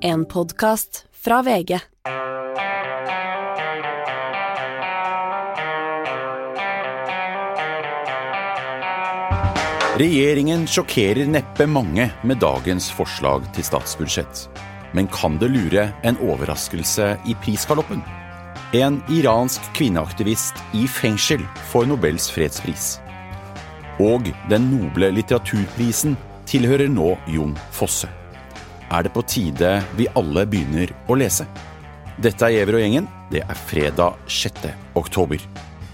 En podkast fra VG. Regjeringen sjokkerer neppe mange med dagens forslag til statsbudsjett. Men kan det lure en overraskelse i prisgaloppen? En iransk kvinneaktivist i fengsel får Nobels fredspris. Og den noble litteraturprisen tilhører nå Jon Fosse. Er det på tide vi alle begynner å lese? Dette er Giæver og gjengen. Det er fredag 6. oktober.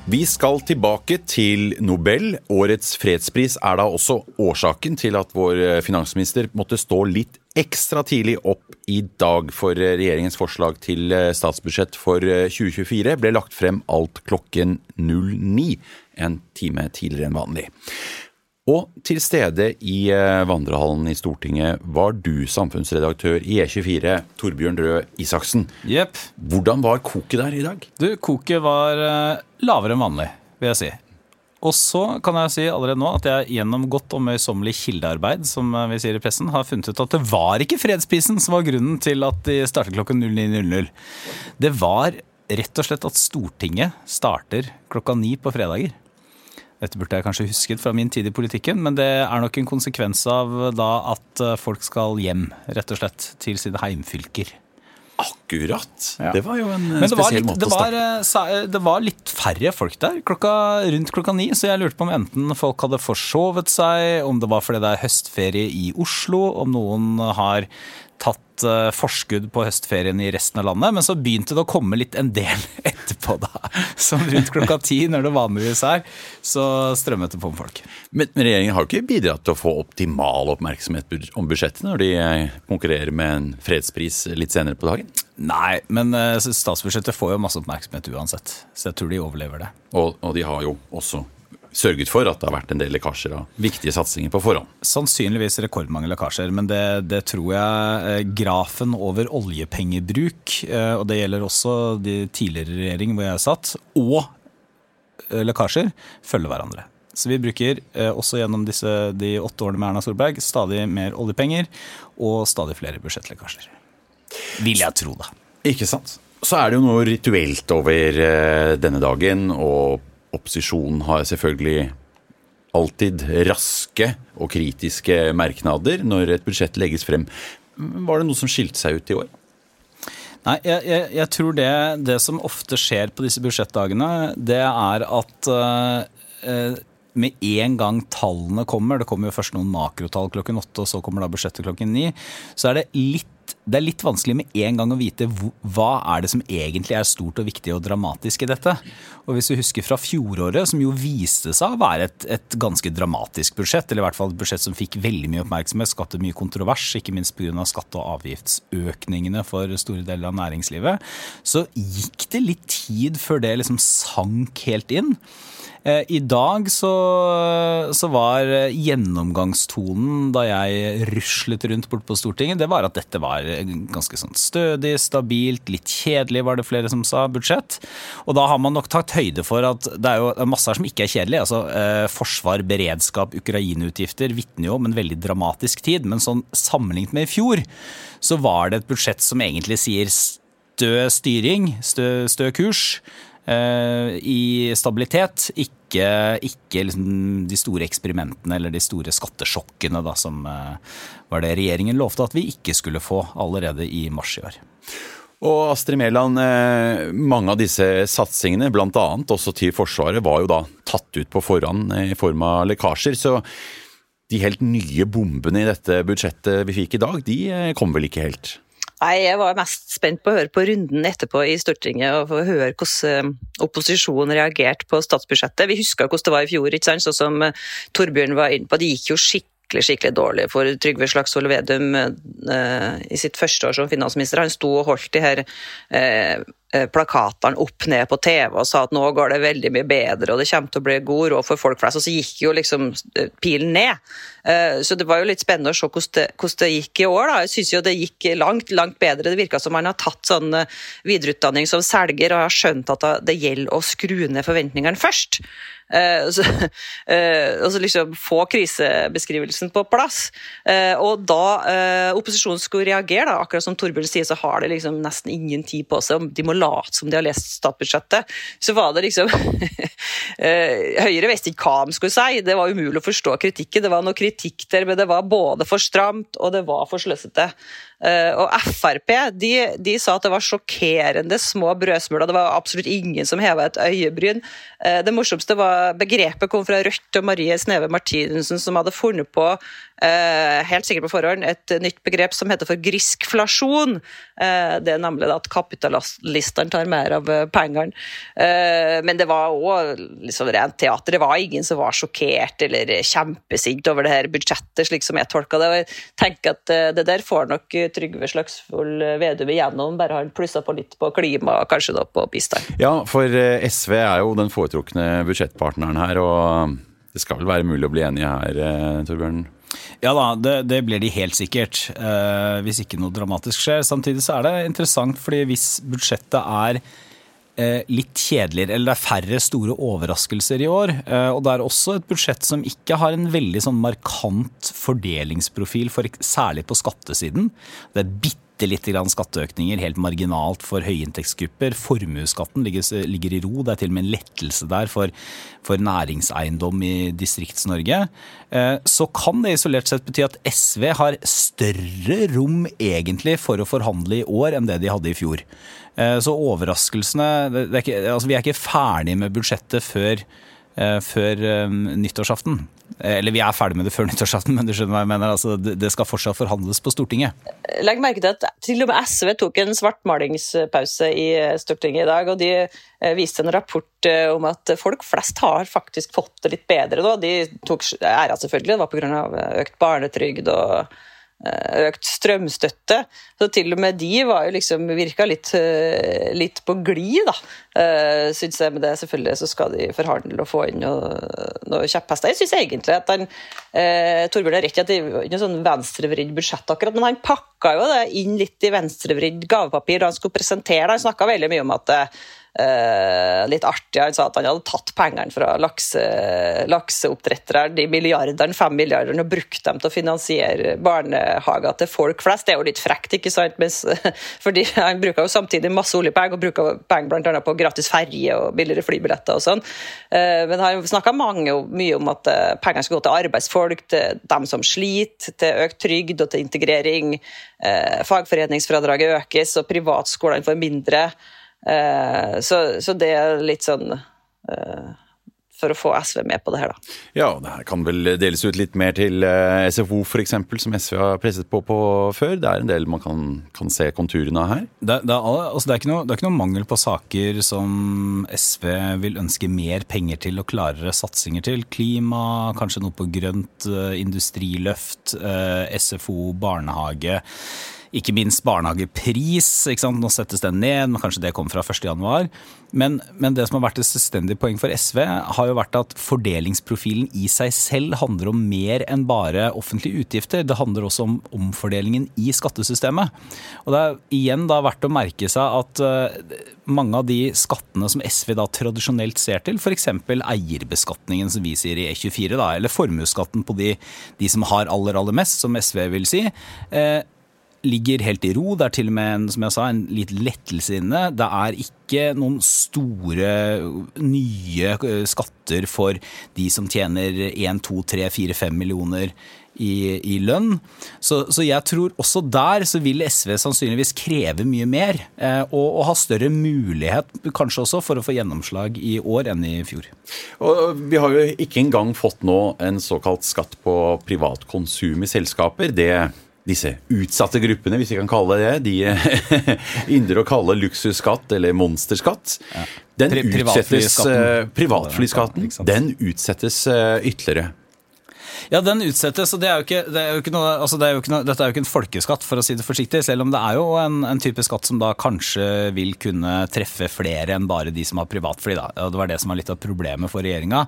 Vi skal tilbake til Nobel. Årets fredspris er da også årsaken til at vår finansminister måtte stå litt ekstra tidlig opp i dag, for regjeringens forslag til statsbudsjett for 2024 ble lagt frem alt klokken 09, en time tidligere enn vanlig. Og til stede i vandrehallen i Stortinget var du samfunnsredaktør i E24, Torbjørn Røe Isaksen. Yep. Hvordan var koket der i dag? Du, koket var eh, lavere enn vanlig, vil jeg si. Og så kan jeg si allerede nå at jeg gjennom godt og møysommelig kildearbeid, som eh, vi sier i pressen, har funnet ut at det var ikke fredsprisen som var grunnen til at de startet klokken 09.00. Det var rett og slett at Stortinget starter klokka ni på fredager. Dette burde jeg kanskje husket fra min tid i politikken, men det er nok en konsekvens av da at folk skal hjem, rett og slett, til sine heimfylker. Akkurat! Ja. Det var jo en Men spesiell litt, måte å starte. eh, det var litt færre folk der klokka, rundt klokka ni, så jeg lurte på om enten folk hadde forsovet seg, om det var fordi det er høstferie i Oslo, om noen har tatt eh, forskudd på høstferien i resten av landet. Men så begynte det å komme litt en del etterpå, da. Som rundt klokka ti, når det vanligvis er, så strømmet det på med folk. Men, men regjeringen har jo ikke bidratt til å få optimal oppmerksomhet om budsjettet når de eh, konkurrerer med en fredspris litt senere på dagen. Nei, men eh, statsbudsjettet får jo masse oppmerksomhet uansett, så jeg tror de overlever det. Og, og de har jo også sørget for at det har vært en del lekkasjer av viktige satsinger på forhånd. Sannsynligvis rekordmange lekkasjer, men det, det tror jeg eh, grafen over oljepengebruk, eh, og det gjelder også de tidligere regjeringer hvor jeg satt, og eh, lekkasjer, følger hverandre. Så vi bruker også gjennom disse, de åtte årene med Erna Solberg stadig mer oljepenger og stadig flere budsjettlekkasjer. Vil jeg tro, da. Ikke sant? Så er det jo noe rituelt over denne dagen, og opposisjonen har selvfølgelig alltid raske og kritiske merknader når et budsjett legges frem. Var det noe som skilte seg ut i år? Nei, jeg, jeg, jeg tror det, det som ofte skjer på disse budsjettdagene, det er at uh, med en gang tallene kommer, det kommer jo først noen makrotall klokken åtte, og så kommer da budsjettet klokken ni, så er det litt, det er litt vanskelig med en gang å vite hva er det som egentlig er stort og viktig og dramatisk i dette. Og hvis du husker fra fjoråret, som jo viste seg å være et, et ganske dramatisk budsjett, eller i hvert fall et budsjett som fikk veldig mye oppmerksomhet, skapte mye kontrovers, ikke minst pga. skatte- og avgiftsøkningene for store deler av næringslivet, så gikk det litt tid før det liksom sank helt inn. Eh, I dag så, så var gjennomgangstonen da jeg ruslet rundt bort på Stortinget, det var at dette var ganske sånn stødig, stabilt, litt kjedelig var det flere som sa, budsjett. Og da har man nok tatt høyde for at det er jo masse her som ikke er kjedelig. Altså eh, forsvar, beredskap, Ukraina-utgifter vitner jo om en veldig dramatisk tid. Men sånn sammenlignet med i fjor, så var det et budsjett som egentlig sier stø styring, stø, stø kurs i stabilitet, ikke, ikke liksom de store eksperimentene eller de store skattesjokkene da, som eh, var det regjeringen lovte at vi ikke skulle få allerede i mars i år. Og Astrid Mæland, eh, mange av disse satsingene, bl.a. også til Forsvaret, var jo da tatt ut på forhånd i form av lekkasjer. Så de helt nye bombene i dette budsjettet vi fikk i dag, de eh, kom vel ikke helt? Nei, jeg var mest spent på å høre på runden etterpå i Stortinget og få høre hvordan opposisjonen reagerte på statsbudsjettet. Vi husker hvordan det var i fjor, ikke sant? sånn som Torbjørn var inne på. Det gikk jo skikkelig skikkelig dårlig for Trygve Slagsvold Vedum eh, i sitt første år som finansminister. Han sto og holdt de her eh, plakatene opp ned på TV og sa at nå går det veldig mye bedre og det kommer til å bli god råd for folk flest. Og så gikk jo liksom pilen ned. Eh, så det var jo litt spennende å se hvordan det, hvordan det gikk i år. Da. Jeg syns jo det gikk langt, langt bedre. Det virka som man har tatt sånn videreutdanning som selger og har skjønt at det gjelder å skru ned forventningene først. Eh, så, eh, og liksom få krisebeskrivelsen på plass. Eh, og da opposisjonen skulle reagere, da, akkurat som Torbjørn sier, så har de liksom nesten ingen tid på seg. De må late som de har lest statsbudsjettet. Så var det liksom Høyre visste ikke hva de skulle si. Det var umulig å forstå kritikken. Det var noe kritikk der, men det var både for stramt og det var for sløsete. Eh, og Frp de, de, sa at det var sjokkerende små brødsmuler. Det var absolutt ingen som heva et øyebryn. Eh, det morsomste var begrepet kom fra Rødt og Marie Sneve Martinsen, som hadde funnet på helt sikkert på forhånd et nytt begrep som heter for griskflasjon. Eh, det er nemlig at kapitalistene tar mer av eh, pengene. Men det var òg liksom rent teater. Det var ingen som var sjokkert eller kjempesint over det her budsjettet, slik som jeg tolka det. Og jeg tenker at det der får nok Trygve Slagsvold Vedum igjennom, bare han plussa på litt på klima og kanskje da på bistand. Ja, for SV er jo den foretrukne budsjettpartneren her, og det skal vel være mulig å bli enige her, Torbjørn? Ja da, det, det blir de helt sikkert. Eh, hvis ikke noe dramatisk skjer. Samtidig så er det interessant, fordi hvis budsjettet er eh, litt kjedeligere, eller det er færre store overraskelser i år. Eh, og det er også et budsjett som ikke har en veldig sånn markant fordelingsprofil, for, særlig på skattesiden. Det er bitte bitte lite grann skatteøkninger, helt marginalt for høyinntektsgrupper. Formuesskatten ligger, ligger, i ro. Det er til og med en lettelse der for, for næringseiendom i Distrikts-Norge. Eh, så kan det isolert sett bety at SV har større rom egentlig for å forhandle i år enn det de hadde i fjor. Eh, så overraskelsene er ikke, altså Vi er ikke ferdig med budsjettet før Eh, før nyttårsaften. Eh, eller vi er ferdig med det før nyttårsaften, men du skjønner hva jeg mener. Altså, det skal fortsatt forhandles på Stortinget. Legg merke til at til og med SV tok en svartmalingspause i Stortinget i dag. og De viste en rapport om at folk flest har faktisk fått det litt bedre nå. De tok æra selvfølgelig, det var pga. økt barnetrygd og Eh, økt strømstøtte. Så til og med de var jo liksom virka litt, eh, litt på glid, da. Syns synes jeg, Men det selvfølgelig så skal de forhandle og få inn noe, noe kjepphester. Jeg syns egentlig at han eh, Torbjørn har rett i at det er ikke sånn venstrevridd budsjett akkurat, men han pakka jo det inn litt i venstrevridd gavepapir da han skulle presentere det. Han snakka veldig mye om at litt artig. Han sa at han hadde tatt pengene fra lakse, lakseoppdrettere, de milliardene, fem milliardene, og brukt dem til å finansiere barnehager til folk flest. Det er jo litt frekt, ikke sant? Mens, fordi han bruker jo samtidig masse oljepenger, og bruker penger bl.a. på gratis ferje og billigere flybilletter og sånn. Uh, men han snakka mye om at uh, pengene skal gå til arbeidsfolk, til dem som sliter, til økt trygd og til integrering. Fagforeningsfradraget økes, og privatskolene får mindre. Eh, så, så, det er litt sånn eh, for å få SV med på det her, da. Ja, det her kan vel deles ut litt mer til eh, SFO f.eks., som SV har presset på på før. Det er en del man kan, kan se konturene av her. Det, det, er, altså det, er noe, det, er, ikke noe, mangel på saker som SV vil ønske mer penger til og klarere satsinger til. Klima, kanskje noe på grønt, industriløft, SFO, barnehage. Ikke minst barnehagepris. Nå settes den ned, men kanskje det kom fra 1.1. Men, men det som har vært et selvstendig poeng for SV, har jo vært at fordelingsprofilen i seg selv handler om mer enn bare offentlige utgifter. Det handler også om omfordelingen i skattesystemet. Og det er igjen da verdt å merke seg at uh, mange av de skattene som SV da tradisjonelt ser til, f.eks. eierbeskatningen som vi sier i E24, da, eller formuesskatten på de, de, som har aller, aller mest, som SV vil si, uh, ligger helt i ro. Det er til og med en, som jeg sa, en litt lettelse inne. Det er ikke noen store nye eh, skatter for de som tjener 1, 2, 3, 4, 5 millioner i, i lønn. Så, så, jeg tror også der så vil SV sannsynligvis kreve mye mer. Eh, og, og, ha større mulighet kanskje også for å få gjennomslag i år enn i fjor. Og Vi har jo ikke engang fått nå en såkalt skatt på privat konsum i selskaper. Det disse utsatte gruppene, hvis vi kan kalle det det, de ynder å kalle luksusskatt eller monsterskatt. Den utsettes Privatflyskatten. Den utsettes eh, ytterligere. Ja, den utsettes, og det er jo ikke, det er jo ikke noe, altså det er jo ikke noe, dette er jo ikke en folkeskatt, for å si det forsiktig, selv om det er jo en, en type skatt som da kanskje vil kunne treffe flere enn bare de som har privatfly. Da. Det var det som var litt av problemet for regjeringa.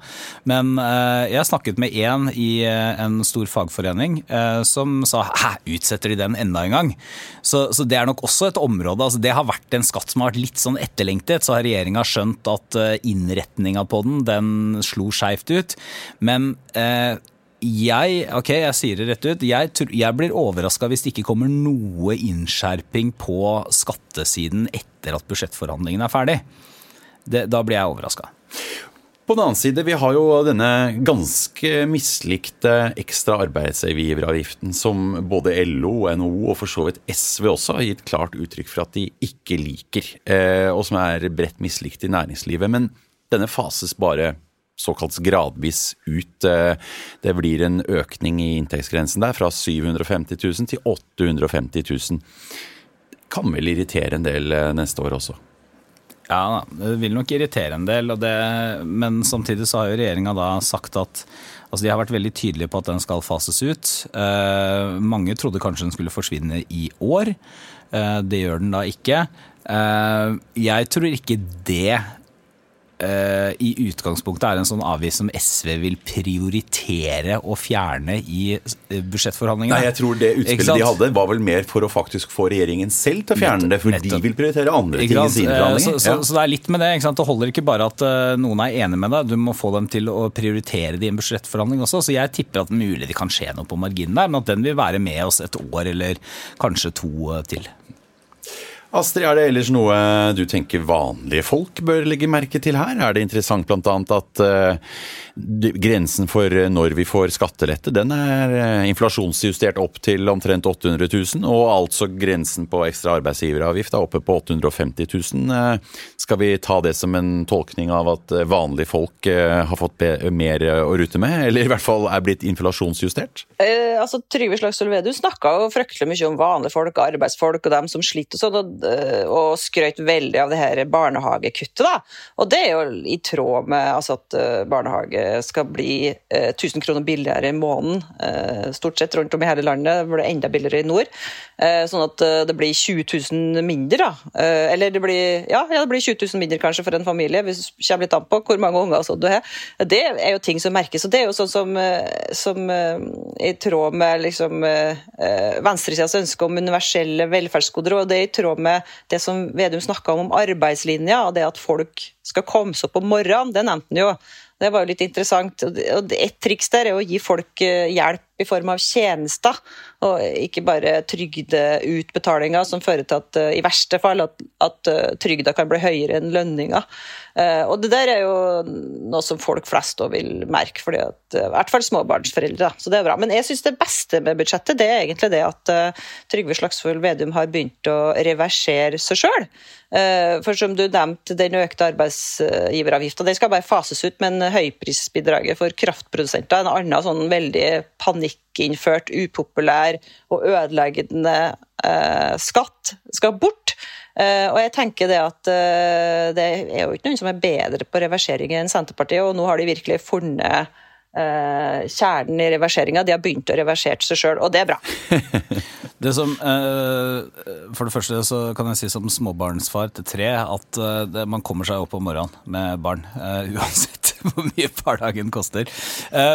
Men eh, jeg snakket med én i eh, en stor fagforening eh, som sa hæ, utsetter de den enda en gang? Så, så, det er nok også et område, altså det har vært en skatt som har vært litt sånn etterlengtet. Så har regjeringa skjønt at eh, innretninga på den, den slo skeivt ut. Men eh, jeg, ok, jeg sier det rett ut, jeg, jeg blir overraska hvis det ikke kommer noe innskjerping på skattesiden etter at budsjettforhandlingene er ferdig. Det, da blir jeg overraska. På den annen side, vi har jo denne ganske mislikte ekstra arbeidsgiveravgiften som både LO, NHO og for så vidt SV også har gitt klart uttrykk for at de ikke liker, eh, og som er bredt mislikt i næringslivet. Men denne fases bare såkalt gradvis ut. Eh, det blir en økning i inntektsgrensen der fra 750 000 til 850 000. Kan vel irritere en del eh, neste år også? Ja, det vil nok irritere en del. Det, men samtidig så har jo regjeringa da sagt at altså De har vært veldig tydelige på at den skal fases ut. Eh, mange trodde kanskje den skulle forsvinne i år. Eh, det gjør den da ikke. Eh, jeg tror ikke det uh, i utgangspunktet er en sånn avgift som SV vil prioritere å fjerne i eh, budsjettforhandlingene. Nei, jeg tror det utspillet de hadde var vel mer for å faktisk få regjeringen selv til å fjerne det, for de vil prioritere andre ting i sine forhandlinger. Så, så, ja. så, det er litt med det. ikke sant? Det holder ikke bare at noen er enig med deg, du må få dem til å prioritere det i en budsjettforhandling også. Så jeg tipper at mulig det kan skje noe på marginen der, men at den vil være med oss et år eller kanskje to til. Astrid, er det ellers noe du tenker vanlige folk bør legge merke til her? Er det interessant bl.a. at uh, grensen for når vi får skattelette, den er inflasjonsjustert opp til omtrent 800 000, og altså grensen på ekstra arbeidsgiveravgift er oppe på 850 000. Uh, skal vi ta det som en tolkning av at vanlige folk har fått mer å rute med, eller i hvert fall er blitt inflasjonsjustert? altså, Trygve Slagsvold Vedum snakka jo fryktelig mye om vanlige folk, arbeidsfolk og dem som sliter og sånn. Eh, og skrøt veldig av det her barnehagekuttet. da. Og det er jo i tråd med altså, at eh, barnehage skal bli 1000 eh, kroner billigere i måneden, stort sett rundt om i hele landet. hvor Det er enda billigere i nord. Sånn at det blir 20 000 mindre, da. Eller det blir, ja, ja, det blir 20 000 mindre kanskje for en familie, hvis det kommer litt an på hvor mange unger du har. Det er jo ting som merkes. Og det er jo sånn som, som i tråd med liksom, venstresidas ønske om universelle velferdsgoder, og det er i tråd med det som Vedum snakka om om arbeidslinja, og det at folk skal komme seg opp om morgenen, det nevnte han jo. Det var jo litt interessant. Og Et triks der er å gi folk eh, hjelp i form av tjenester, og ikke bare trygdeutbetalinger som fører til at eh, i verste fall at, at eh, trygda kan bli høyere enn lønninga. Og det der er jo noe som folk flest òg vil merke, fordi at, i hvert fall småbarnsforeldre. Så det er bra. Men jeg syns det beste med budsjettet det er egentlig det at Trygve Slagsvold Vedum har begynt å reversere seg sjøl. Eh, for som du nevnte, den økte arbeidsgiveravgifta den skal bare fases ut, men høyprisbidraget for kraftprodusenter, en annen sånn veldig panikkinnført, upopulær og ødeleggende eh, skatt, skal bort. Uh, og jeg tenker det at uh, det er jo ikke noen som er bedre på reversering enn Senterpartiet, og nå har de virkelig funnet uh, kjernen i reverseringa. De har begynt å reversere seg sjøl, og det er bra. Det som, For det første så kan jeg si som småbarnsfar til tre at man kommer seg opp om morgenen med barn. Uansett hvor mye hverdagen koster.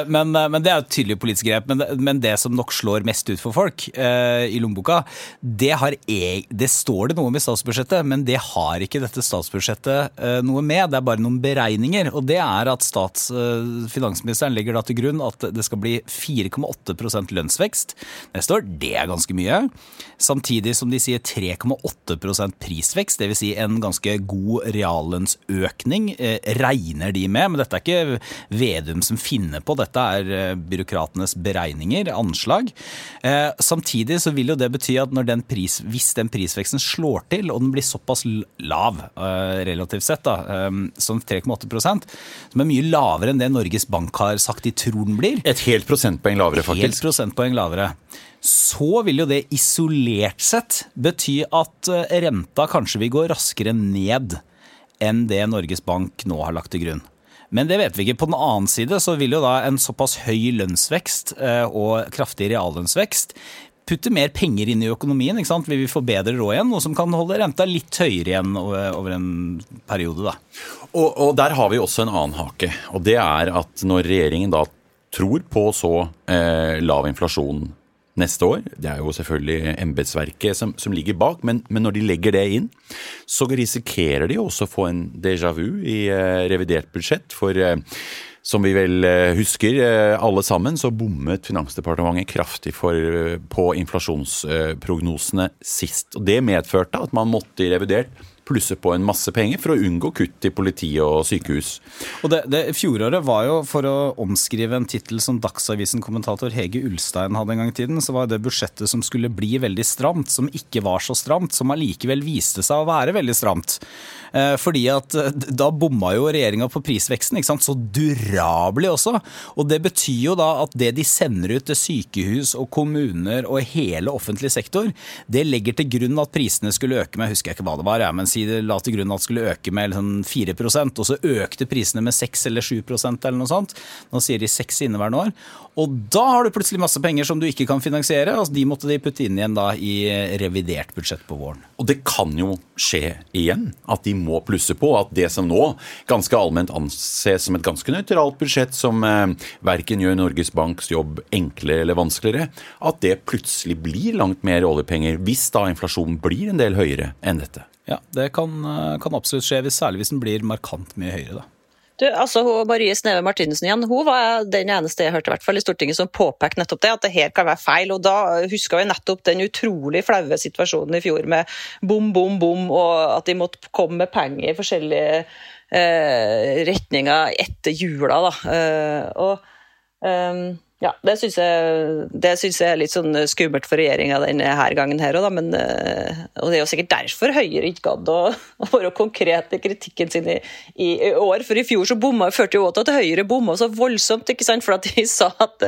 Men, men, det er et tydelig politisk grep. Men, men, det som nok slår mest ut for folk i lommeboka, det, har, e, det står det noe om i statsbudsjettet, men det har ikke dette statsbudsjettet noe med. Det er bare noen beregninger. Og det er at stats, finansministeren legger da til grunn at det skal bli 4,8 lønnsvekst neste år. Det er ganske mye. Samtidig som de sier 3,8% prisvekst, dvs. Si en ganske god reallønnsøkning, eh, regner de med. Men dette er ikke Vedum som finner på, dette er eh, byråkratenes beregninger, anslag. Eh, samtidig så vil jo det bety at den pris, hvis den prisveksten slår til, og den blir såpass lav relativt sett, da, som 3,8% som er mye lavere enn det Norges Bank har sagt de tror den blir Et helt prosentpoeng lavere, faktisk. Helt prosentpoeng lavere så vil jo det isolert sett bety at eh, renta kanskje vil gå raskere ned enn det Norges Bank nå har lagt til grunn. Men det vet vi ikke. På den annen side så vil jo da en såpass høy lønnsvekst eh, og kraftig reallønnsvekst putte mer penger inn i økonomien. ikke sant? Vil vi få bedre råd igjen, noe som kan holde renta litt høyere igjen over en periode. da. Og, og der har vi også en annen hake. Og det er at når regjeringen da tror på så eh, lav inflasjon neste år. Det er jo selvfølgelig embetsverket som, som, ligger bak, men, men, når de legger det inn, så risikerer de også å få en déjà vu i eh, revidert budsjett. For eh, som vi vel eh, husker alle sammen, så bommet Finansdepartementet kraftig for, på inflasjonsprognosene sist. Og Det medførte at man måtte i revidert plusse på en masse penger for å unngå kutt i politi og sykehus. Og det, det, Fjoråret var jo, for å omskrive en tittel som Dagsavisen-kommentator Hege Ulstein hadde en gang i tiden, så var det budsjettet som skulle bli veldig stramt, som ikke var så stramt, som allikevel viste seg å være veldig stramt. Eh, fordi at eh, da bomma jo regjeringa på prisveksten, ikke sant? så durabelig også. Og det betyr jo da at det de sender ut til sykehus og kommuner og hele offentlig sektor, det legger til grunn at prisene skulle øke med, husker jeg ikke hva det var, men si det la til grunn at det skulle øke med liksom 4% og så økte prisene med 6 eller 7% eller noe sånt. Nå sier de 6 inneværende år. Og da har du plutselig masse penger som du ikke kan finansiere. altså De måtte de putte inn igjen da i revidert budsjett på våren. Og det kan jo skje igjen, at de må plusse på. At det som nå ganske allment anses som et ganske nøytralt budsjett, som eh, verken gjør Norges Banks jobb enklere eller vanskeligere, at det plutselig blir langt mer oljepenger hvis da inflasjonen blir en del høyere enn dette. Ja, det kan, eh, kan absolutt skje, særlig hvis den blir markant mye høyere. da. Du, altså Marie Sneve Martinussen igjen, hun var den eneste jeg hørte i hvert fall i Stortinget som påpekte nettopp det, at det her kan være feil. og Da huska vi nettopp den utrolig flaue situasjonen i fjor med bom, bom, bom, og at de måtte komme med penger i forskjellige eh, retninger etter jula. da. Eh, og um, ja, det syns jeg, jeg, er litt sånn skummelt for regjeringa denne gangen her òg, men eh, Og det er jo sikkert derfor Høyre ikke gadd å, å, være konkret i kritikken sin i, i, år. For i fjor så bomma, førte jo til at Høyre bomma så voldsomt, ikke sant? for at de sa at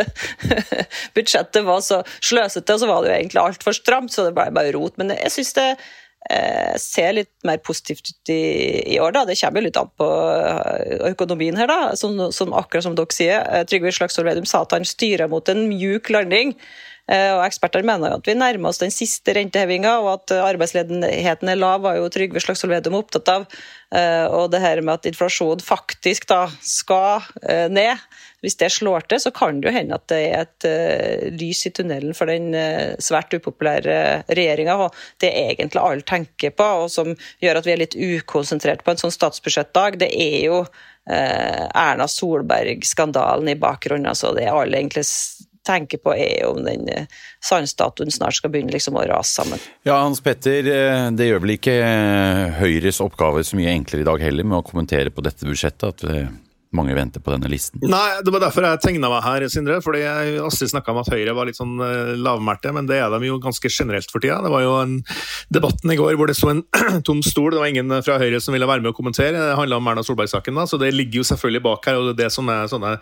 budsjettet var så sløsete, og så var det jo egentlig altfor stramt, så det ble bare rot. Men jeg syns det eh, ser litt mer positivt ut i, i, år. da. Det kommer jo litt an på eh, økonomien her, da. Som, som akkurat som dere sier. Eh, Trygve Slagsvold Vedum sa at han styrer mot en mjuk landing. Eh, og Eksperter mener jo at vi nærmer oss den siste rentehevinga, og at arbeidsledigheten er lav, var jo Trygve Slagsvold Vedum opptatt av. Og det her med at inflasjonen faktisk da skal ned, hvis det slår til, så kan det jo hende at det er et lys i tunnelen for den svært upopulære regjeringa. Og det egentlig alle tenker på, og som gjør at vi er litt ukonsentrert på en sånn statsbudsjettdag, det er jo Erna Solberg-skandalen i bakgrunnen. altså Det alle egentlig tenker på, er om den sannstatuen snart skal begynne liksom å rase sammen. Ja, Hans Petter, det gjør vel ikke Høyres oppgave så mye enklere i dag heller med å kommentere på dette budsjettet? at mange venter på denne listen? Nei, det var derfor jeg tegna meg her, Sindre. fordi Astrid snakka om at Høyre var litt sånn uh, lavmælte, men det er de jo ganske generelt for tida. Det var jo en debatten i går hvor det sto en tom stol, det var ingen fra Høyre som ville være med å kommentere. Det handla om Erna Solberg-saken, da, så det ligger jo selvfølgelig bak her. og det er det som er sånne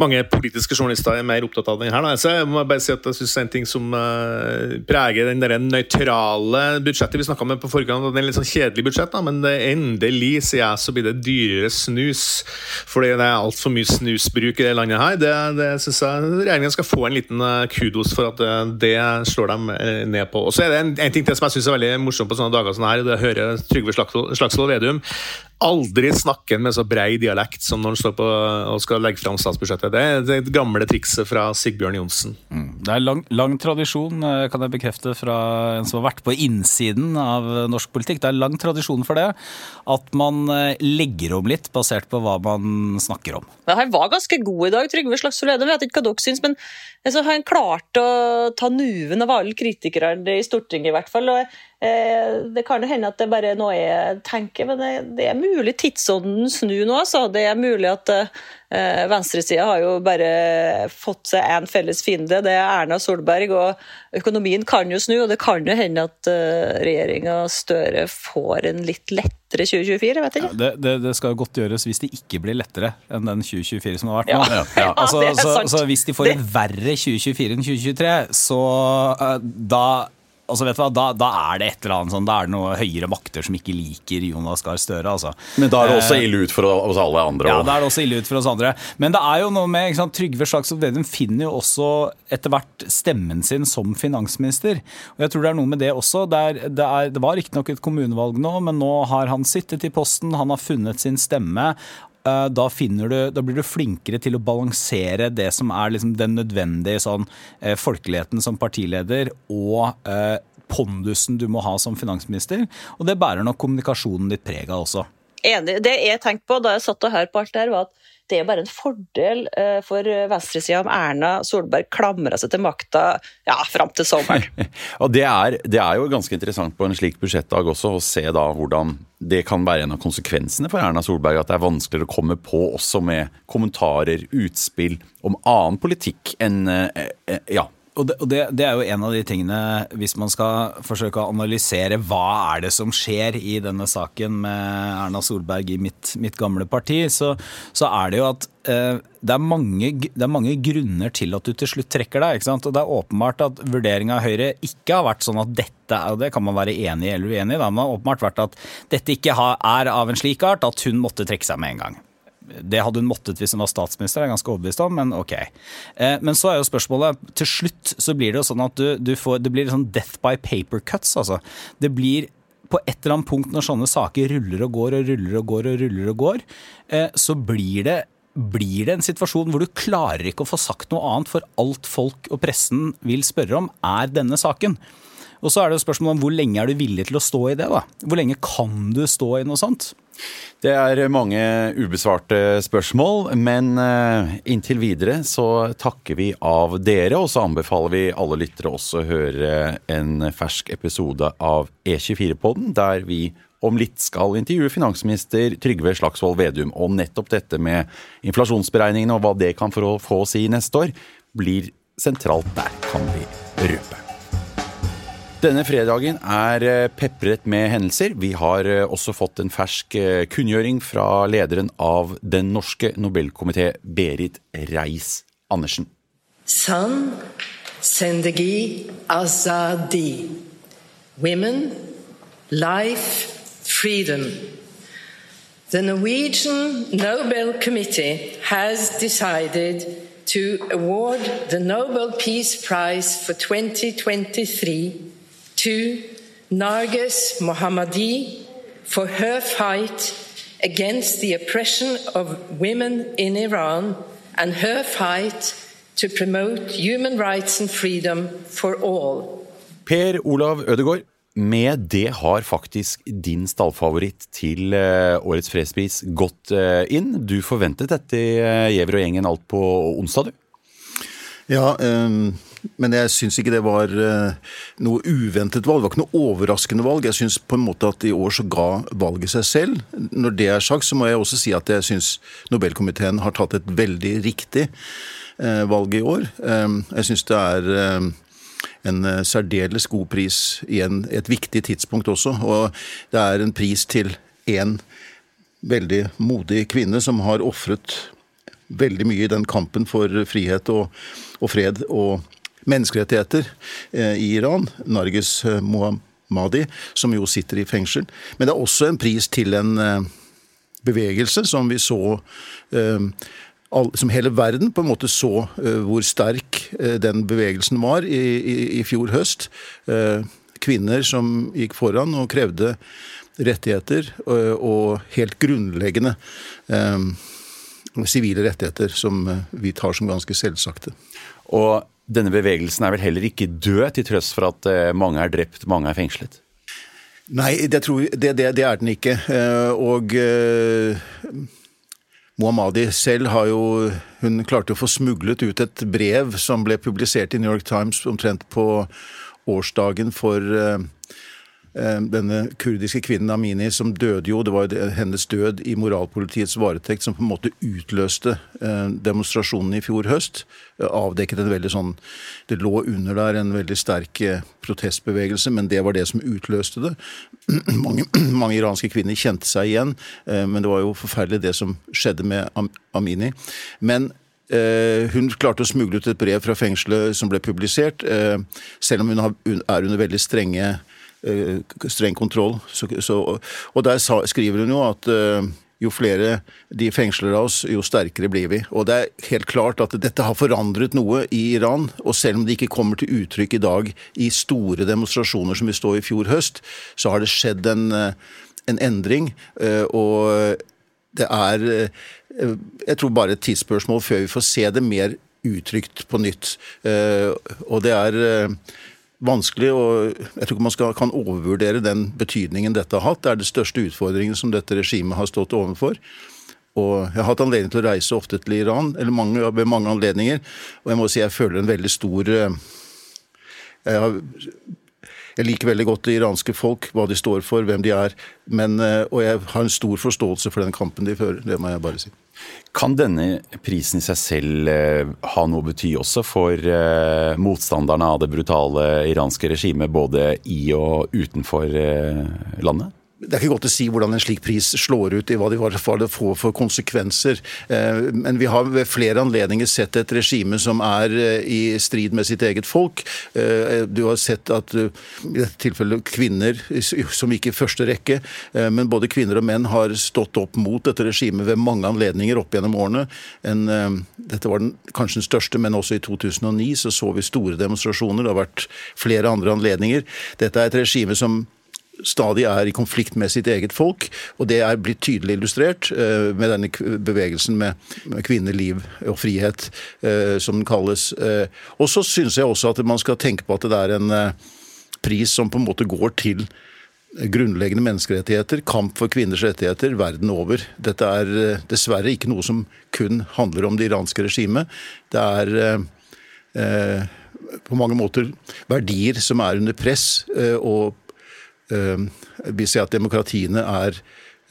Mange politiske journalister er mer opptatt av den her. Da. Så jeg må bare si at jeg synes en ting som uh, preger den der nøytrale budsjettet vi snakka om på forkant, det er en litt sånn kjedelig budsjett, da, men endelig, sier jeg, så blir det dyrere snus. for fordi det er altfor mye snusbruk i det landet her. Det, det syns jeg regjeringen skal få en liten eh, kudos for at eh, det slår dem eh, ned på. Og så er det en, en ting til som jeg syns er veldig morsomt på sånne dager som her, det hører Trygve Slagsvold Vedum aldri snakke med så brei dialekt som når han står på og skal legge fram statsbudsjettet. Det er det gamle trikset fra Sigbjørn Johnsen. Mm. Det er lang, lang, tradisjon, eh, kan jeg bekrefte fra en som har vært på innsiden av norsk politikk. Det er lang tradisjon for det. At man eh, legger om litt basert på hva man snakker om. Men han var ganske god i dag, Trygve Slagsvold Vedum. Jeg vet ikke hva dere syns, men altså, han klarte å ta nuven av alle kritikerne i Stortinget, i hvert fall. og Eh, det kan jo hende at det bare er noe jeg tenker, men det, det er mulig tidsånden snur nå. Altså. Det er mulig at eh, venstresida har jo bare fått seg én felles fiende, det er Erna Solberg. Og økonomien kan jo snu, og det kan jo hende at eh, regjeringa Støre får en litt lettere 2024. vet ikke. Ja, det, det, det, skal godt gjøres hvis det ikke blir lettere enn den 2024 som har vært nå. Ja. Ja. Altså, så, så, hvis de får en verre 2024 enn 2023, så uh, da Altså vet du hva, da, da er det et eller annet sånn, da er det noen høyere makter som ikke liker Jonas Gahr Støre. altså. Men da er det også Eh, ille ut for oss alle andre. Ja, da er det også ille ut for oss andre. Men det er jo noe med sant, Trygve Slagsvold Vedum finner jo også etter hvert stemmen sin som finansminister. Og jeg tror det er noe med det også. Det, er, det, er, det var riktignok et kommunevalg nå, men nå har han sittet i posten, han har funnet sin stemme. Eh, Da, du, da blir du flinkere til å balansere det som er liksom den nødvendige sånn, eh, folkeligheten som partileder, og eh, pondusen du må ha som finansminister. Og det bærer nok kommunikasjonen ditt preg av også. Enig. Det jeg tenkte på da jeg satt og hørte på alt det her, var at det er bare en fordel eh, for venstresida om Erna Solberg klamrer seg til makta ja, fram til sommeren. Og det er, det er jo ganske interessant på en slik budsjettdag også å se da hvordan det kan være en av konsekvensene for Erna Solberg at det er vanskeligere å komme på også med kommentarer, utspill om annen politikk enn eh, eh, ja, Og, det, og det, det er jo en av de tingene, hvis man skal forsøke å analysere hva er det som skjer i denne saken med Erna Solberg i mitt, mitt gamle parti, så, så er det jo at eh, det, er mange, det er mange grunner til at du til slutt trekker deg. ikke sant? Og det er åpenbart at vurderinga av Høyre ikke har vært sånn at dette og det kan man være enig eller uenig i, men det har åpenbart vært at dette ikke er av en slik art at hun måtte trekke seg med en gang. Det hadde hun måttet hvis hun var statsminister, det er jeg ganske overbevist om, men ok. Eh, Men så er jo spørsmålet Til slutt så blir det jo sånn at du, du får Det blir sånn death by paper cuts, altså. Det blir på et eller annet punkt når sånne saker ruller og går og ruller og går og ruller og går, eh, så blir det blir det en situasjon hvor du klarer ikke å få sagt noe annet, for alt folk og pressen vil spørre om, er denne saken. Og så er det jo spørsmålet om hvor lenge er du villig til å stå i det, da? Hvor lenge kan du stå i noe sånt? Det er mange ubesvarte spørsmål, men eh, inntil videre så takker vi av dere, og så anbefaler vi alle lyttere også å høre en fersk episode av E24-podden, der vi om litt skal intervjue finansminister Trygve Slagsvold Vedum om nettopp dette med inflasjonsberegningene og hva det kan få få å si neste år, blir sentralt der, kan vi røpe. Denne fredagen er eh, pepret med hendelser. Vi har eh, også fått en fersk eh, kunngjøring fra lederen av Den norske nobelkomité, Berit Reiss-Andersen. San Sendegi Azadi. Women, life, freedom. The Norwegian Nobel Committee has decided to award the Nobel Peace Prize for 2023 to Nargis Mohammadi for her fight against the oppression of women in Iran and her fight to promote human rights and freedom for all. Per Olav Ødegaard, med det har faktisk din stallfavoritt til eh, årets fredspris gått eh, inn. Du forventet dette i Gjever og gjengen alt på onsdag, du? Ja, ehm, men jeg syns ikke det var eh, noe uventet valg. Det var ikke noe overraskende valg. Jeg syns på en måte at i år så ga valget seg selv. Når det er sagt, så må jeg også si at jeg syns Nobelkomiteen har tatt et veldig riktig eh, valg i år. Ehm, jeg syns det er en eh, særdeles god pris i et viktig tidspunkt også. Og det er en pris til en veldig modig kvinne som har ofret veldig mye i den kampen for frihet og, og fred og menneskerettigheter eh, i Iran. Narges eh, Mohammadi, som jo sitter i fengsel. Men det er også en pris til en eh, bevegelse som vi så Som hele verden på en måte så hvor sterk den bevegelsen var i, i, i fjor høst. Kvinner som gikk foran og krevde rettigheter og helt grunnleggende sivile rettigheter som vi tar som ganske selvsagte. Og denne bevegelsen er vel heller ikke død, til trøst for at eh, mange er drept, mange er fengslet? Nei, det, tror, det, det, det er den ikke. Eh, Og eh, Mohammadi selv har jo Hun klarte å få smuglet ut et brev som ble publisert i New York Times omtrent på årsdagen for denne kurdiske kvinnen Amini som døde jo, det var jo hennes død i moralpolitiets varetekt som på en måte utløste eh, demonstrasjonen i fjor høst. Eh, Avdekket en veldig sånn Det lå under der en veldig sterk eh, protestbevegelse, men det var det som utløste det. mange, mange iranske kvinner kjente seg igjen, eh, men det var jo forferdelig det som skjedde med Am Amini. Men Eh, hun klarte å smugle ut et brev fra fengselet som ble publisert, eh, selv om hun er under veldig strenge, eh, streng kontroll. Så, så, og der skriver hun jo at eh, jo flere de fengsler av oss, jo sterkere blir vi. Og det er helt klart at dette har forandret noe i Iran. Og selv om det ikke kommer til uttrykk i dag i store demonstrasjoner som vi stod i fjor høst, så har det skjedd en, eh, en endring. eh, Og det er eh, jeg tror bare et tidsspørsmål før vi får se det mer uttrykt på nytt. Eh, Og det er eh, vanskelig, og jeg tror ikke man skal, kan overvurdere den betydningen dette har hatt. Det er den største utfordringen som dette regimet har stått overfor. Og jeg har hatt anledning til å reise ofte til Iran, eller mange, ved mange anledninger, og jeg må si jeg føler en veldig stor eh, jeg, har, jeg liker veldig godt det iranske folk, hva de står for, hvem de er, men, eh, og jeg har en stor forståelse for den kampen de fører. Det må jeg bare si. Kan denne prisen i seg selv eh, ha noe å bety også for eh, motstanderne av det brutale iranske regimet, både i og utenfor eh, landet? Det er ikke godt å si hvordan en slik pris slår ut i hva det får for konsekvenser. Eh, men vi har ved flere anledninger sett et regime som er eh, i strid med sitt eget folk. Eh, du har sett at i dette tilfellet kvinner, som ikke i første rekke, men både kvinner og menn har stått opp mot dette regimet ved mange anledninger opp gjennom årene. En, dette var den, kanskje den største, men også i 2009 så så vi store demonstrasjoner. Det har vært flere andre anledninger. Dette er et regime som stadig er i konflikt med sitt eget folk. Og det er blitt tydelig illustrert uh, med denne bevegelsen med, kvinner, liv og frihet, uh, som den kalles. Uh, og så syns jeg også at man skal tenke på at det er en pris som på en måte går til grunnleggende menneskerettigheter, kamp for kvinners rettigheter verden over. Dette er dessverre ikke noe som kun handler om det iranske regimet. Det er på mange måter verdier som er under press. og Eh, vi ser at demokratiene er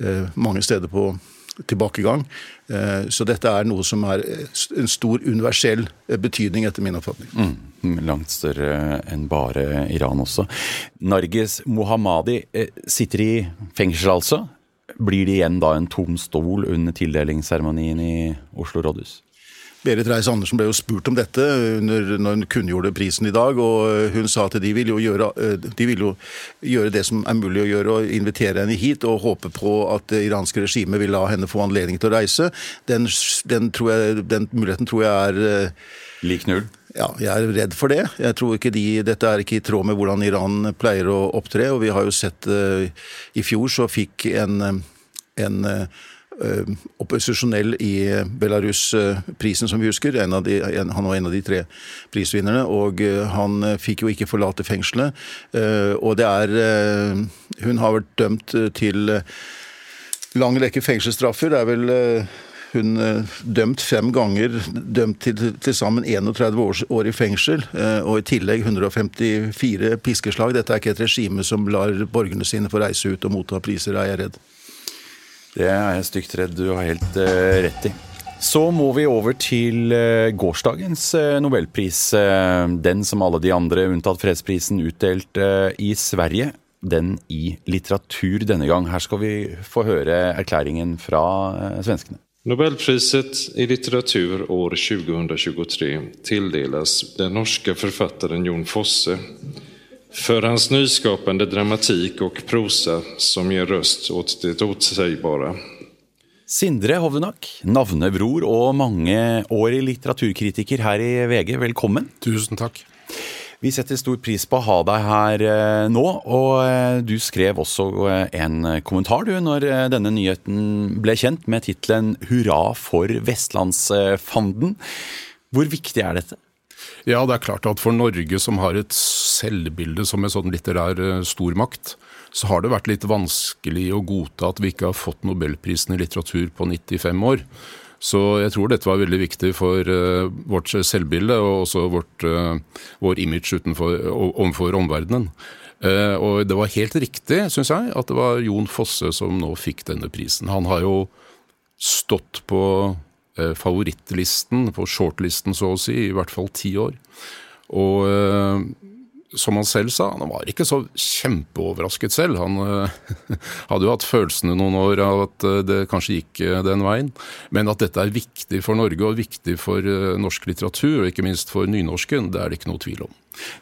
eh, mange steder på tilbakegang. Eh, så dette er noe som er en stor universell betydning, etter min oppfatning. Mm, langt større enn bare Iran også. Narges Mohammadi sitter i fengsel, altså. Blir det igjen da en tom stol under tildelingsseremonien i Oslo rådhus? Berit Reiss-Andersen ble jo spurt om dette under, når hun kunngjorde prisen i dag, og hun sa at de vil, jo gjøre, de vil jo gjøre det som er mulig å gjøre, og invitere henne hit og håpe på at det iranske regimet vil la henne få anledning til å reise. Den, den, jeg, den muligheten tror jeg er eh, Lik null? Ja, jeg er redd for det. Jeg tror ikke de, Dette er ikke i tråd med hvordan Iran pleier å opptre. og Vi har jo sett I fjor så fikk en, en Eh, opposisjonell i Belarus-prisen, som vi husker. De, han var en av de tre prisvinnerne. Og eh, han fikk jo ikke forlate fengselet. Eh, og det er Hun har vært dømt til lang rekke fengselsstraffer. Det er vel hun dømt fem ganger, dømt til til sammen 31 år, år, i fengsel, og i tillegg 154 piskeslag. Dette er ikke et regime som lar borgerne sine få reise ut og motta priser, er jeg redd. Det er jeg stygt redd du har helt uh, rett i. Så må vi over til uh, gårsdagens uh, nobelpris. den som alle de andre, unntatt fredsprisen, utdelt i Sverige. Den i litteratur denne gang. Her skal vi få høre erklæringen fra svenskene. Nobelpriset i litteratur år 2023 tildeles den norske forfatteren Jon Fosse for hans nyskapende dramatikk og prosa som ger røst åt det otsägbara. Sindre Hovdenak, navnebror og mangeårig litteraturkritiker her i VG, velkommen. Tusen takk. Vi setter stor pris på å ha deg her eh, nå, og eh, du skrev også eh, en kommentar du, når denne nyheten ble kjent, med tittelen 'Hurra for Vestlandsfanden'. Hvor viktig er dette? Ja, det er klart at for Norge, som har et selvbilde som en sånn litterær eh, stormakt, så har det vært litt vanskelig å godta at vi ikke har fått nobelprisen i litteratur på 95 år. Så jeg tror dette var veldig viktig for uh, vårt selvbilde og også vårt, uh, vår image utenfor, overfor omverdenen. Og det var helt riktig, syns jeg, at det var Jon Fosse som nå fikk denne prisen. Han har jo stått på Eh, favorittlisten, på shortlisten så å si, i hvert fall ti år. Og eh, som han selv sa, han var ikke så kjempeoverrasket selv. Han uh, hadde jo hatt følelsene noen år av at det kanskje gikk den veien. Men at dette er viktig for Norge og viktig for norsk litteratur, og ikke minst for nynorsken, det er det ikke noe tvil om.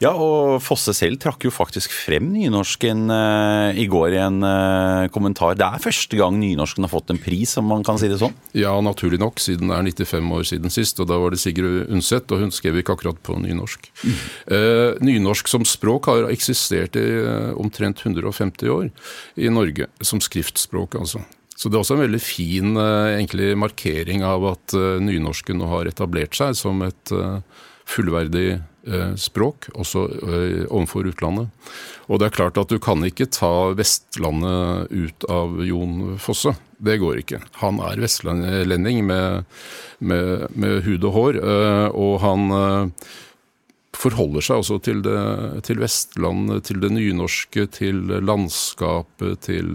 Ja, og Fosse selv trakk jo faktisk frem nynorsken uh, i går i en uh, kommentar. Det er første gang nynorsken har fått en pris, om man kan si det sånn? Ja, naturlig nok, siden det er 95 år siden sist. Og da var det Sigrid Undset, og hun skrev ikke akkurat på nynorsk. Mm. Uh, nynorsk som språk har eksistert i omtrent 150 år i Norge. Som skriftspråk, altså. Så det er også en veldig fin egentlig, markering av at nynorsken nå har etablert seg som et fullverdig Eh, språk, også eh, overfor utlandet. Og det er klart at du kan ikke ta Vestlandet ut av Jon Fosse. Det går ikke. Han er vestlending med, med, med hud og hår, eh, og han forholder seg også til, til Vestlandet, til det nynorske, til landskapet, til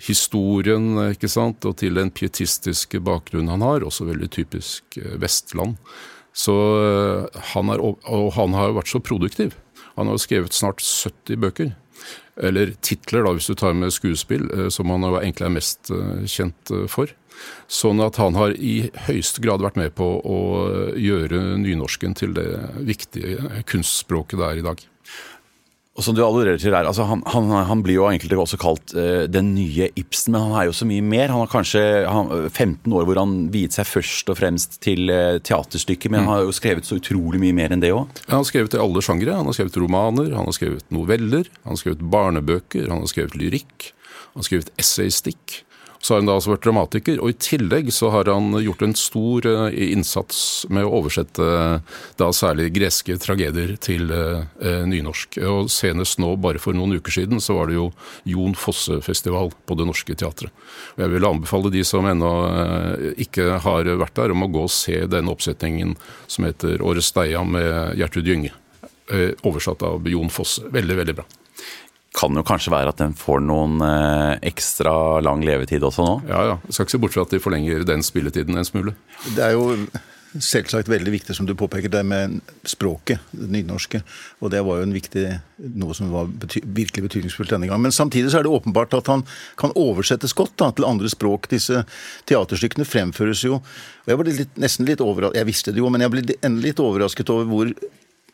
historien, ikke sant, og til den pietistiske bakgrunnen han har, også veldig typisk Vestland. Så eh, han er, og han har vært så produktiv. Han har jo skrevet snart 70 bøker. Eller titler, da, hvis du tar med skuespill, eh, som han egentlig er mest eh, kjent for. Sånn at han har i høyeste grad vært med på å gjøre nynorsken til det viktige kunstspråket det er i dag. Og som du allerede til der, altså han, han, han, blir jo egentlig også kalt uh, den nye Ibsen, men han er jo så mye mer. Han har kanskje han, 15 år hvor han viet seg først og fremst til uh, teaterstykker, men mm. han har jo skrevet så utrolig mye mer enn det òg. Han har skrevet i alle sjangre. Han har skrevet romaner, han har skrevet noveller, han har skrevet barnebøker, han har skrevet lyrikk, han har skrevet essaystikk. Så har han da altså vært dramatiker, og i tillegg så har han gjort en stor uh, innsats med å oversette uh, da særlig greske tragedier til uh, nynorsk. Og senest nå, bare for noen uker siden, så var det jo Jon Fosse-festival på Det Norske Teatret. Og jeg vil anbefale de som ennå ikke har vært der, om å gå og se denne oppsetningen som heter Åresteia med Gjertrud Gynge. Oversatt av Jon Fosse. Veldig, veldig bra kan jo kanskje være at den får noen eh, ekstra lang levetid også nå? Ja, ja. Jeg skal ikke se bort fra at de forlenger den spilletiden en smule. Det er jo selvsagt veldig viktig, som du påpeker, det med språket, det nynorske. Og det var jo en viktig, noe som var bety virkelig betydningsfullt denne gang. Men samtidig så er det åpenbart at han kan oversettes godt da, til andre språk. Disse teaterstykkene fremføres jo og Jeg ble litt, nesten litt overrasket, jeg visste det jo, men jeg ble endelig litt overrasket over hvor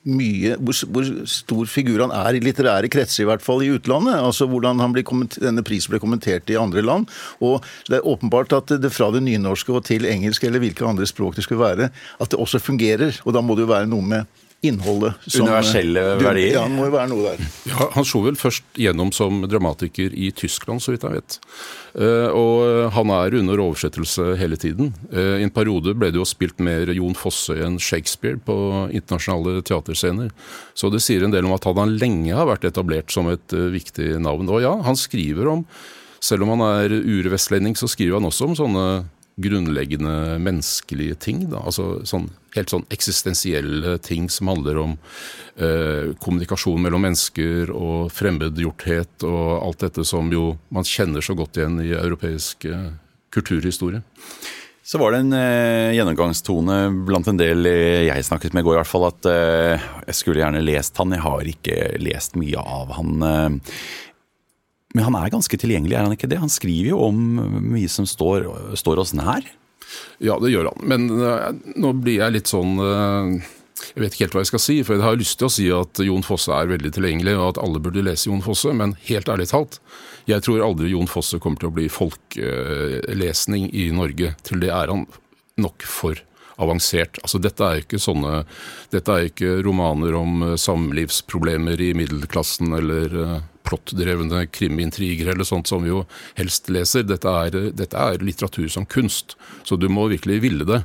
mye, hvor, hvor, stor figur han er i litterære kretser, i hvert fall i utlandet. altså Hvordan denne prisen ble kommentert i andre land. og Det er åpenbart at det fra det nynorske og til engelsk, eller hvilke andre språk det skulle være, at det også fungerer. og Da må det jo være noe med innholdet. Som, Universelle verdier? Ja, det må jo være noe der. Ja, han slo vel først gjennom som dramatiker i Tyskland, så vidt jeg vet. Eh, og han er under oversettelse hele tiden. Eh, I en periode ble det jo spilt mer Jon Fosse enn Shakespeare på internasjonale teaterscener. Så det sier en del om at han lenge har vært etablert som et eh, viktig navn. Og ja, han skriver om selv om han er urvestlending, så skriver han også om sånne grunnleggende menneskelige ting. Da. Altså sånn, helt sånn eksistensielle ting som handler om eh, kommunikasjon mellom mennesker og fremmedgjorthet og alt dette som jo man kjenner så godt igjen i europeisk eh, kulturhistorie. Så var det en eh, gjennomgangstone blant en del jeg snakket med i går, i hvert fall at eh, jeg skulle gjerne lest han. Jeg har ikke lest mye av han. Eh, men han er ganske tilgjengelig, er han ikke det? Han skriver jo om mye som står, står oss nær. Ja, det gjør han. Men uh, nå blir jeg litt sånn uh, Jeg vet ikke helt hva jeg skal si. For jeg har lyst til å si at Jon Fosse er veldig tilgjengelig, og at alle burde lese Jon Fosse. Men helt ærlig talt, jeg tror aldri Jon Fosse kommer til å bli folkelesning i Norge. Til det er han nok for avansert. Altså, dette er ikke sånne Dette er ikke romaner om samlivsproblemer i middelklassen eller plottdrevne krimintriger eller sånt som vi jo helst leser. Dette er, dette er, litteratur som kunst, så du må virkelig ville det.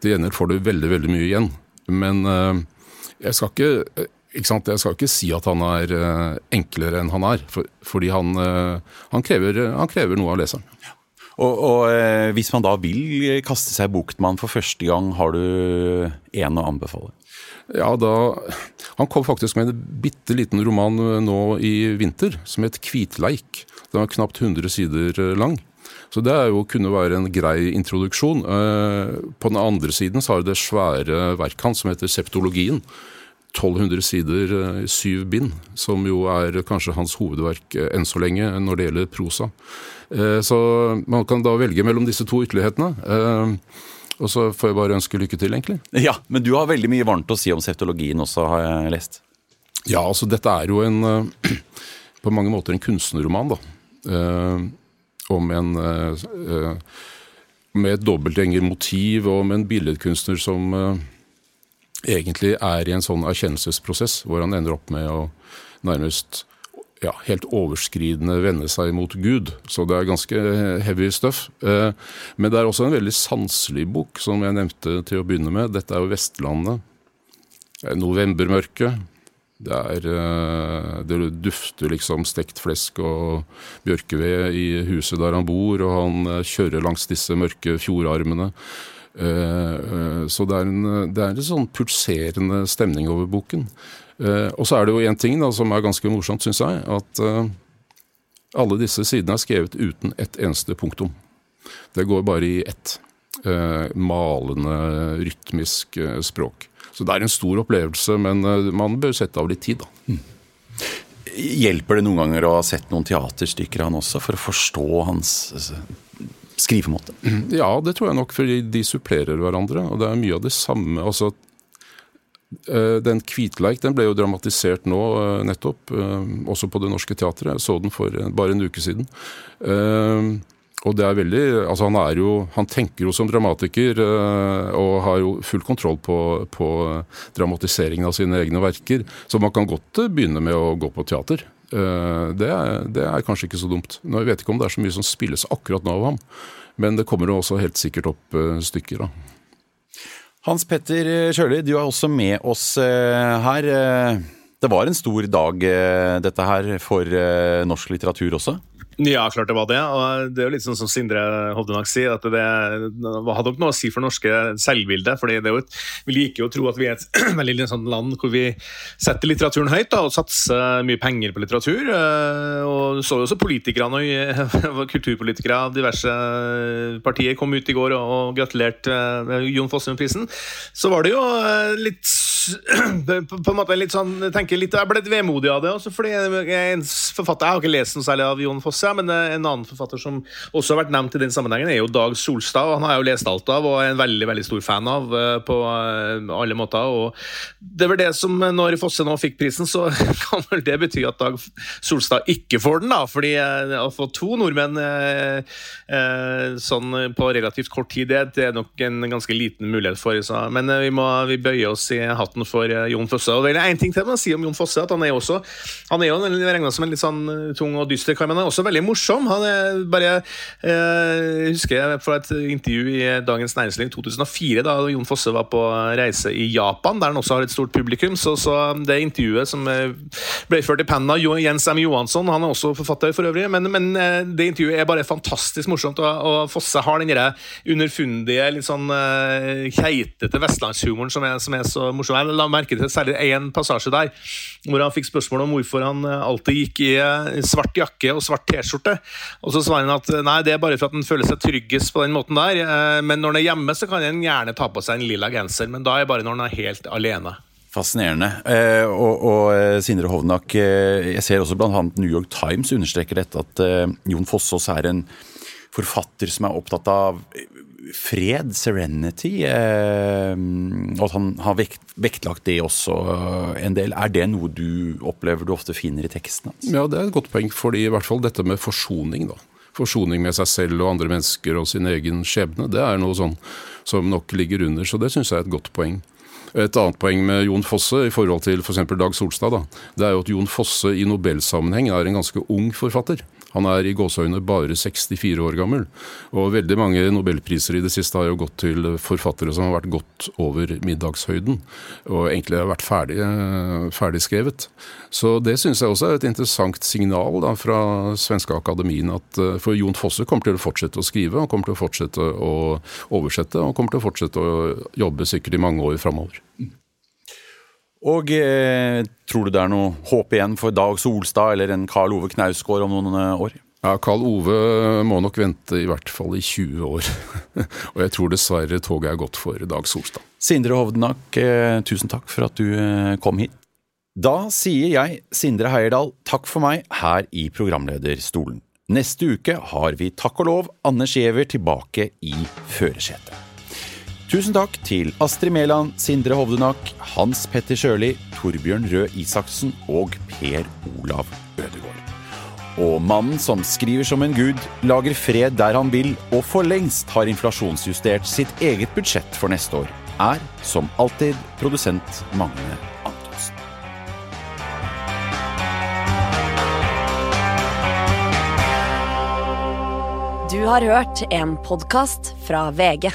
Til gjengjeld får du veldig, veldig mye igjen. Men uh, jeg skal ikke sant? Jeg skal ikke si at han er uh, enklere enn han er, for, fordi han, han, krever, han, krever, noe av leseren. Og, og eh, Hvis man da vil kaste seg Buchtmann for første gang, har du en å anbefale? Ja, da Han kom faktisk med en bitte liten roman eh, nå i vinter som het 'Kvitleik'. Den var knapt 100 sider eh, lang. Så det er jo, kunne være en grei introduksjon. Eh, på den andre siden så har det svære verket hans som heter 'Septologien'. 1200 sider syv bind, som jo er kanskje hans hovedverk enn så lenge når det gjelder prosa. Så man kan da velge mellom disse to ytterlighetene. Og så får jeg bare ønske lykke til, egentlig. Ja, Men du har veldig mye varmt å si om septologien også, har jeg lest. Ja, altså dette er jo en på mange måter en kunstnerroman, da. om en med et dobbeltgjengermotiv og med en billedkunstner som egentlig er i en sånn erkjennelsesprosess, hvor han ender opp med å nærmest ja, helt overskridende vende seg mot Gud. Så det er ganske heavy stuff. Eh, men det er også en veldig sanselig bok, som jeg nevnte til å begynne med. Dette er jo Vestlandet. Novembermørket. Det er eh, Det dufter liksom stekt flesk og bjørkeved i huset der han bor, og han eh, kjører langs disse mørke fjordarmene. Så det er, en, det er en sånn pulserende stemning over boken. Og så er det jo én ting da, som er ganske morsomt, syns jeg. At alle disse sidene er skrevet uten ett eneste punktum. Det går bare i ett. Malende, rytmisk språk. Så det er en stor opplevelse, men eh, man bør sette av litt tid, da. Mm. Hjelper det noen ganger å ha sett noen teaterstykker han også, for å forstå hans altså, skrivemåte? Ja, det tror jeg nok, fordi de supplerer hverandre. Og det er mye av det samme. altså eh, den Kvitleik den ble jo dramatisert nå eh, nettopp, også på Det Norske Teatret. Jeg så den for bare en uke siden. Og det er veldig, altså han, er jo, han tenker jo som dramatiker og har jo full kontroll på, på, dramatiseringen av sine egne verker. Så man kan godt begynne med å gå på teater. Uh, det, er, det, er, kanskje ikke så dumt. Nå, jeg vet ikke om det er så mye som spilles akkurat nå av ham, men det kommer jo også helt sikkert opp uh, stykker. da. Hans Petter Sjøli, du er også med oss her. Det var en stor dag, dette her, for norsk litteratur også? Ja, klart det var det. og Det er jo litt sånn som Sindre Hovdenak sier, at det hadde nok noe å si for norske selvbildet. fordi Vi liker jo å tro at vi er et veldig sånn land hvor vi setter litteraturen høyt da, og satser mye penger på litteratur. Eh, og så jo også politikerne og kulturpolitikere av diverse partier kom ut i går og, gratulerte eh, Jon Fossum-prisen. Så var det jo litt litt på en måte litt sånn, tenker litt, jeg ble litt vemodig av det. Også, fordi en forfatter, jeg har ikke lest noe særlig av Jon Fosse men eh, en annen forfatter som også har vært nevnt i den sammenhengen, er jo Dag Solstad. Han har jeg jo lest alt av og er en veldig veldig stor fan av eh, på eh, alle måter. og Det vel det som, når Fosse nå fikk prisen, så kan vel det bety at Dag Solstad ikke får den, da. fordi å få to nordmenn sånn på relativt kort tid, det er nok en ganske liten mulighet for. Så. Men vi må vi bøye oss i hatten for Jon Fosse. Og er en ting til å si om Jon Fosse, at han er også han er jo regna som en litt sånn tung og dyster kar, men han er også veldig morsom. Han er bare eh, husker jeg fra et intervju i Dagens Næringsliv 2004, da Jon Fosse var på reise i Japan, der han også har et stort publikum. Så, så det intervjuet som eh, ble ført i pennen av Jens M. Johansson, han er også forfatter for øvrig, men, men eh, det intervjuet er bare fantastisk morsomt. Og, og Fosse har den underfundige, litt sånn keitete vestlandshumoren som er, som er så morsom. Jeg la merke til særlig én passasje der, hvor han fikk spørsmål om hvorfor han alltid gikk i svart jakke og svart T-skjorte. Og så svarer han at nei, det er bare for at han føler seg tryggest på den måten der. Eh, men når han er hjemme, så kan han gjerne ta på seg en lilla genser, men da er det bare når han er helt alene. Fascinerende. Eh, og, og, eh, Sindre Hovnak, eh, jeg ser også bl.a. New York Times understreker dette at eh, Jon Fossås er en forfatter som er opptatt av fred, serenity, eh, og at han har vekt, vektlagt det også en del. Er det noe du opplever du ofte finner i teksten hans? Ja, det er et godt poeng, fordi i hvert fall dette med forsoning, da. Forsoning med seg selv og andre mennesker og sin egen skjebne, det er noe sånn som nok ligger under, så det syns jeg er et godt poeng. Et annet poeng med Jon Fosse i forhold til f.eks. For Dag Solstad, da, det er jo at Jon Fosse i Nobelsammenheng er en ganske ung forfatter. Han er i gåseøyne bare 64 år gammel. Og veldig mange nobelpriser i det siste har jo gått til forfattere som har vært godt over middagshøyden, og egentlig har vært ferdig, ferdigskrevet. Så det syns jeg også er et interessant signal da, fra svenske akademien. At, eh, for Jon Fosse kommer til å fortsette å skrive, han kommer til å fortsette å oversette, og kommer til å fortsette å jobbe sikkert i mange år framover. Og eh, tror du det er noe håp igjen for Dag Solstad eller en Karl Ove Knausgård om noen eh, år? Ja, Karl Ove må nok vente i hvert fall i 20 år. og jeg tror dessverre toget er gått for Dag Solstad. Sindre Hovdenak, eh, tusen takk for at du eh, kom hit. Da sier jeg, Sindre Heierdal, takk for meg her i programlederstolen. Neste uke har vi takk og lov Anders Giæver tilbake i førersetet. Tusen takk til Astrid Mæland, Sindre Hovdenak, Hans Petter Sjøli, Torbjørn Røe Isaksen og Per Olav Ødegaard. Og mannen som skriver som en gud, lager fred der han vil, og for lengst har inflasjonsjustert sitt eget budsjett for neste år, er som alltid produsent Magne Antonsen. Du har hørt en podkast fra VG.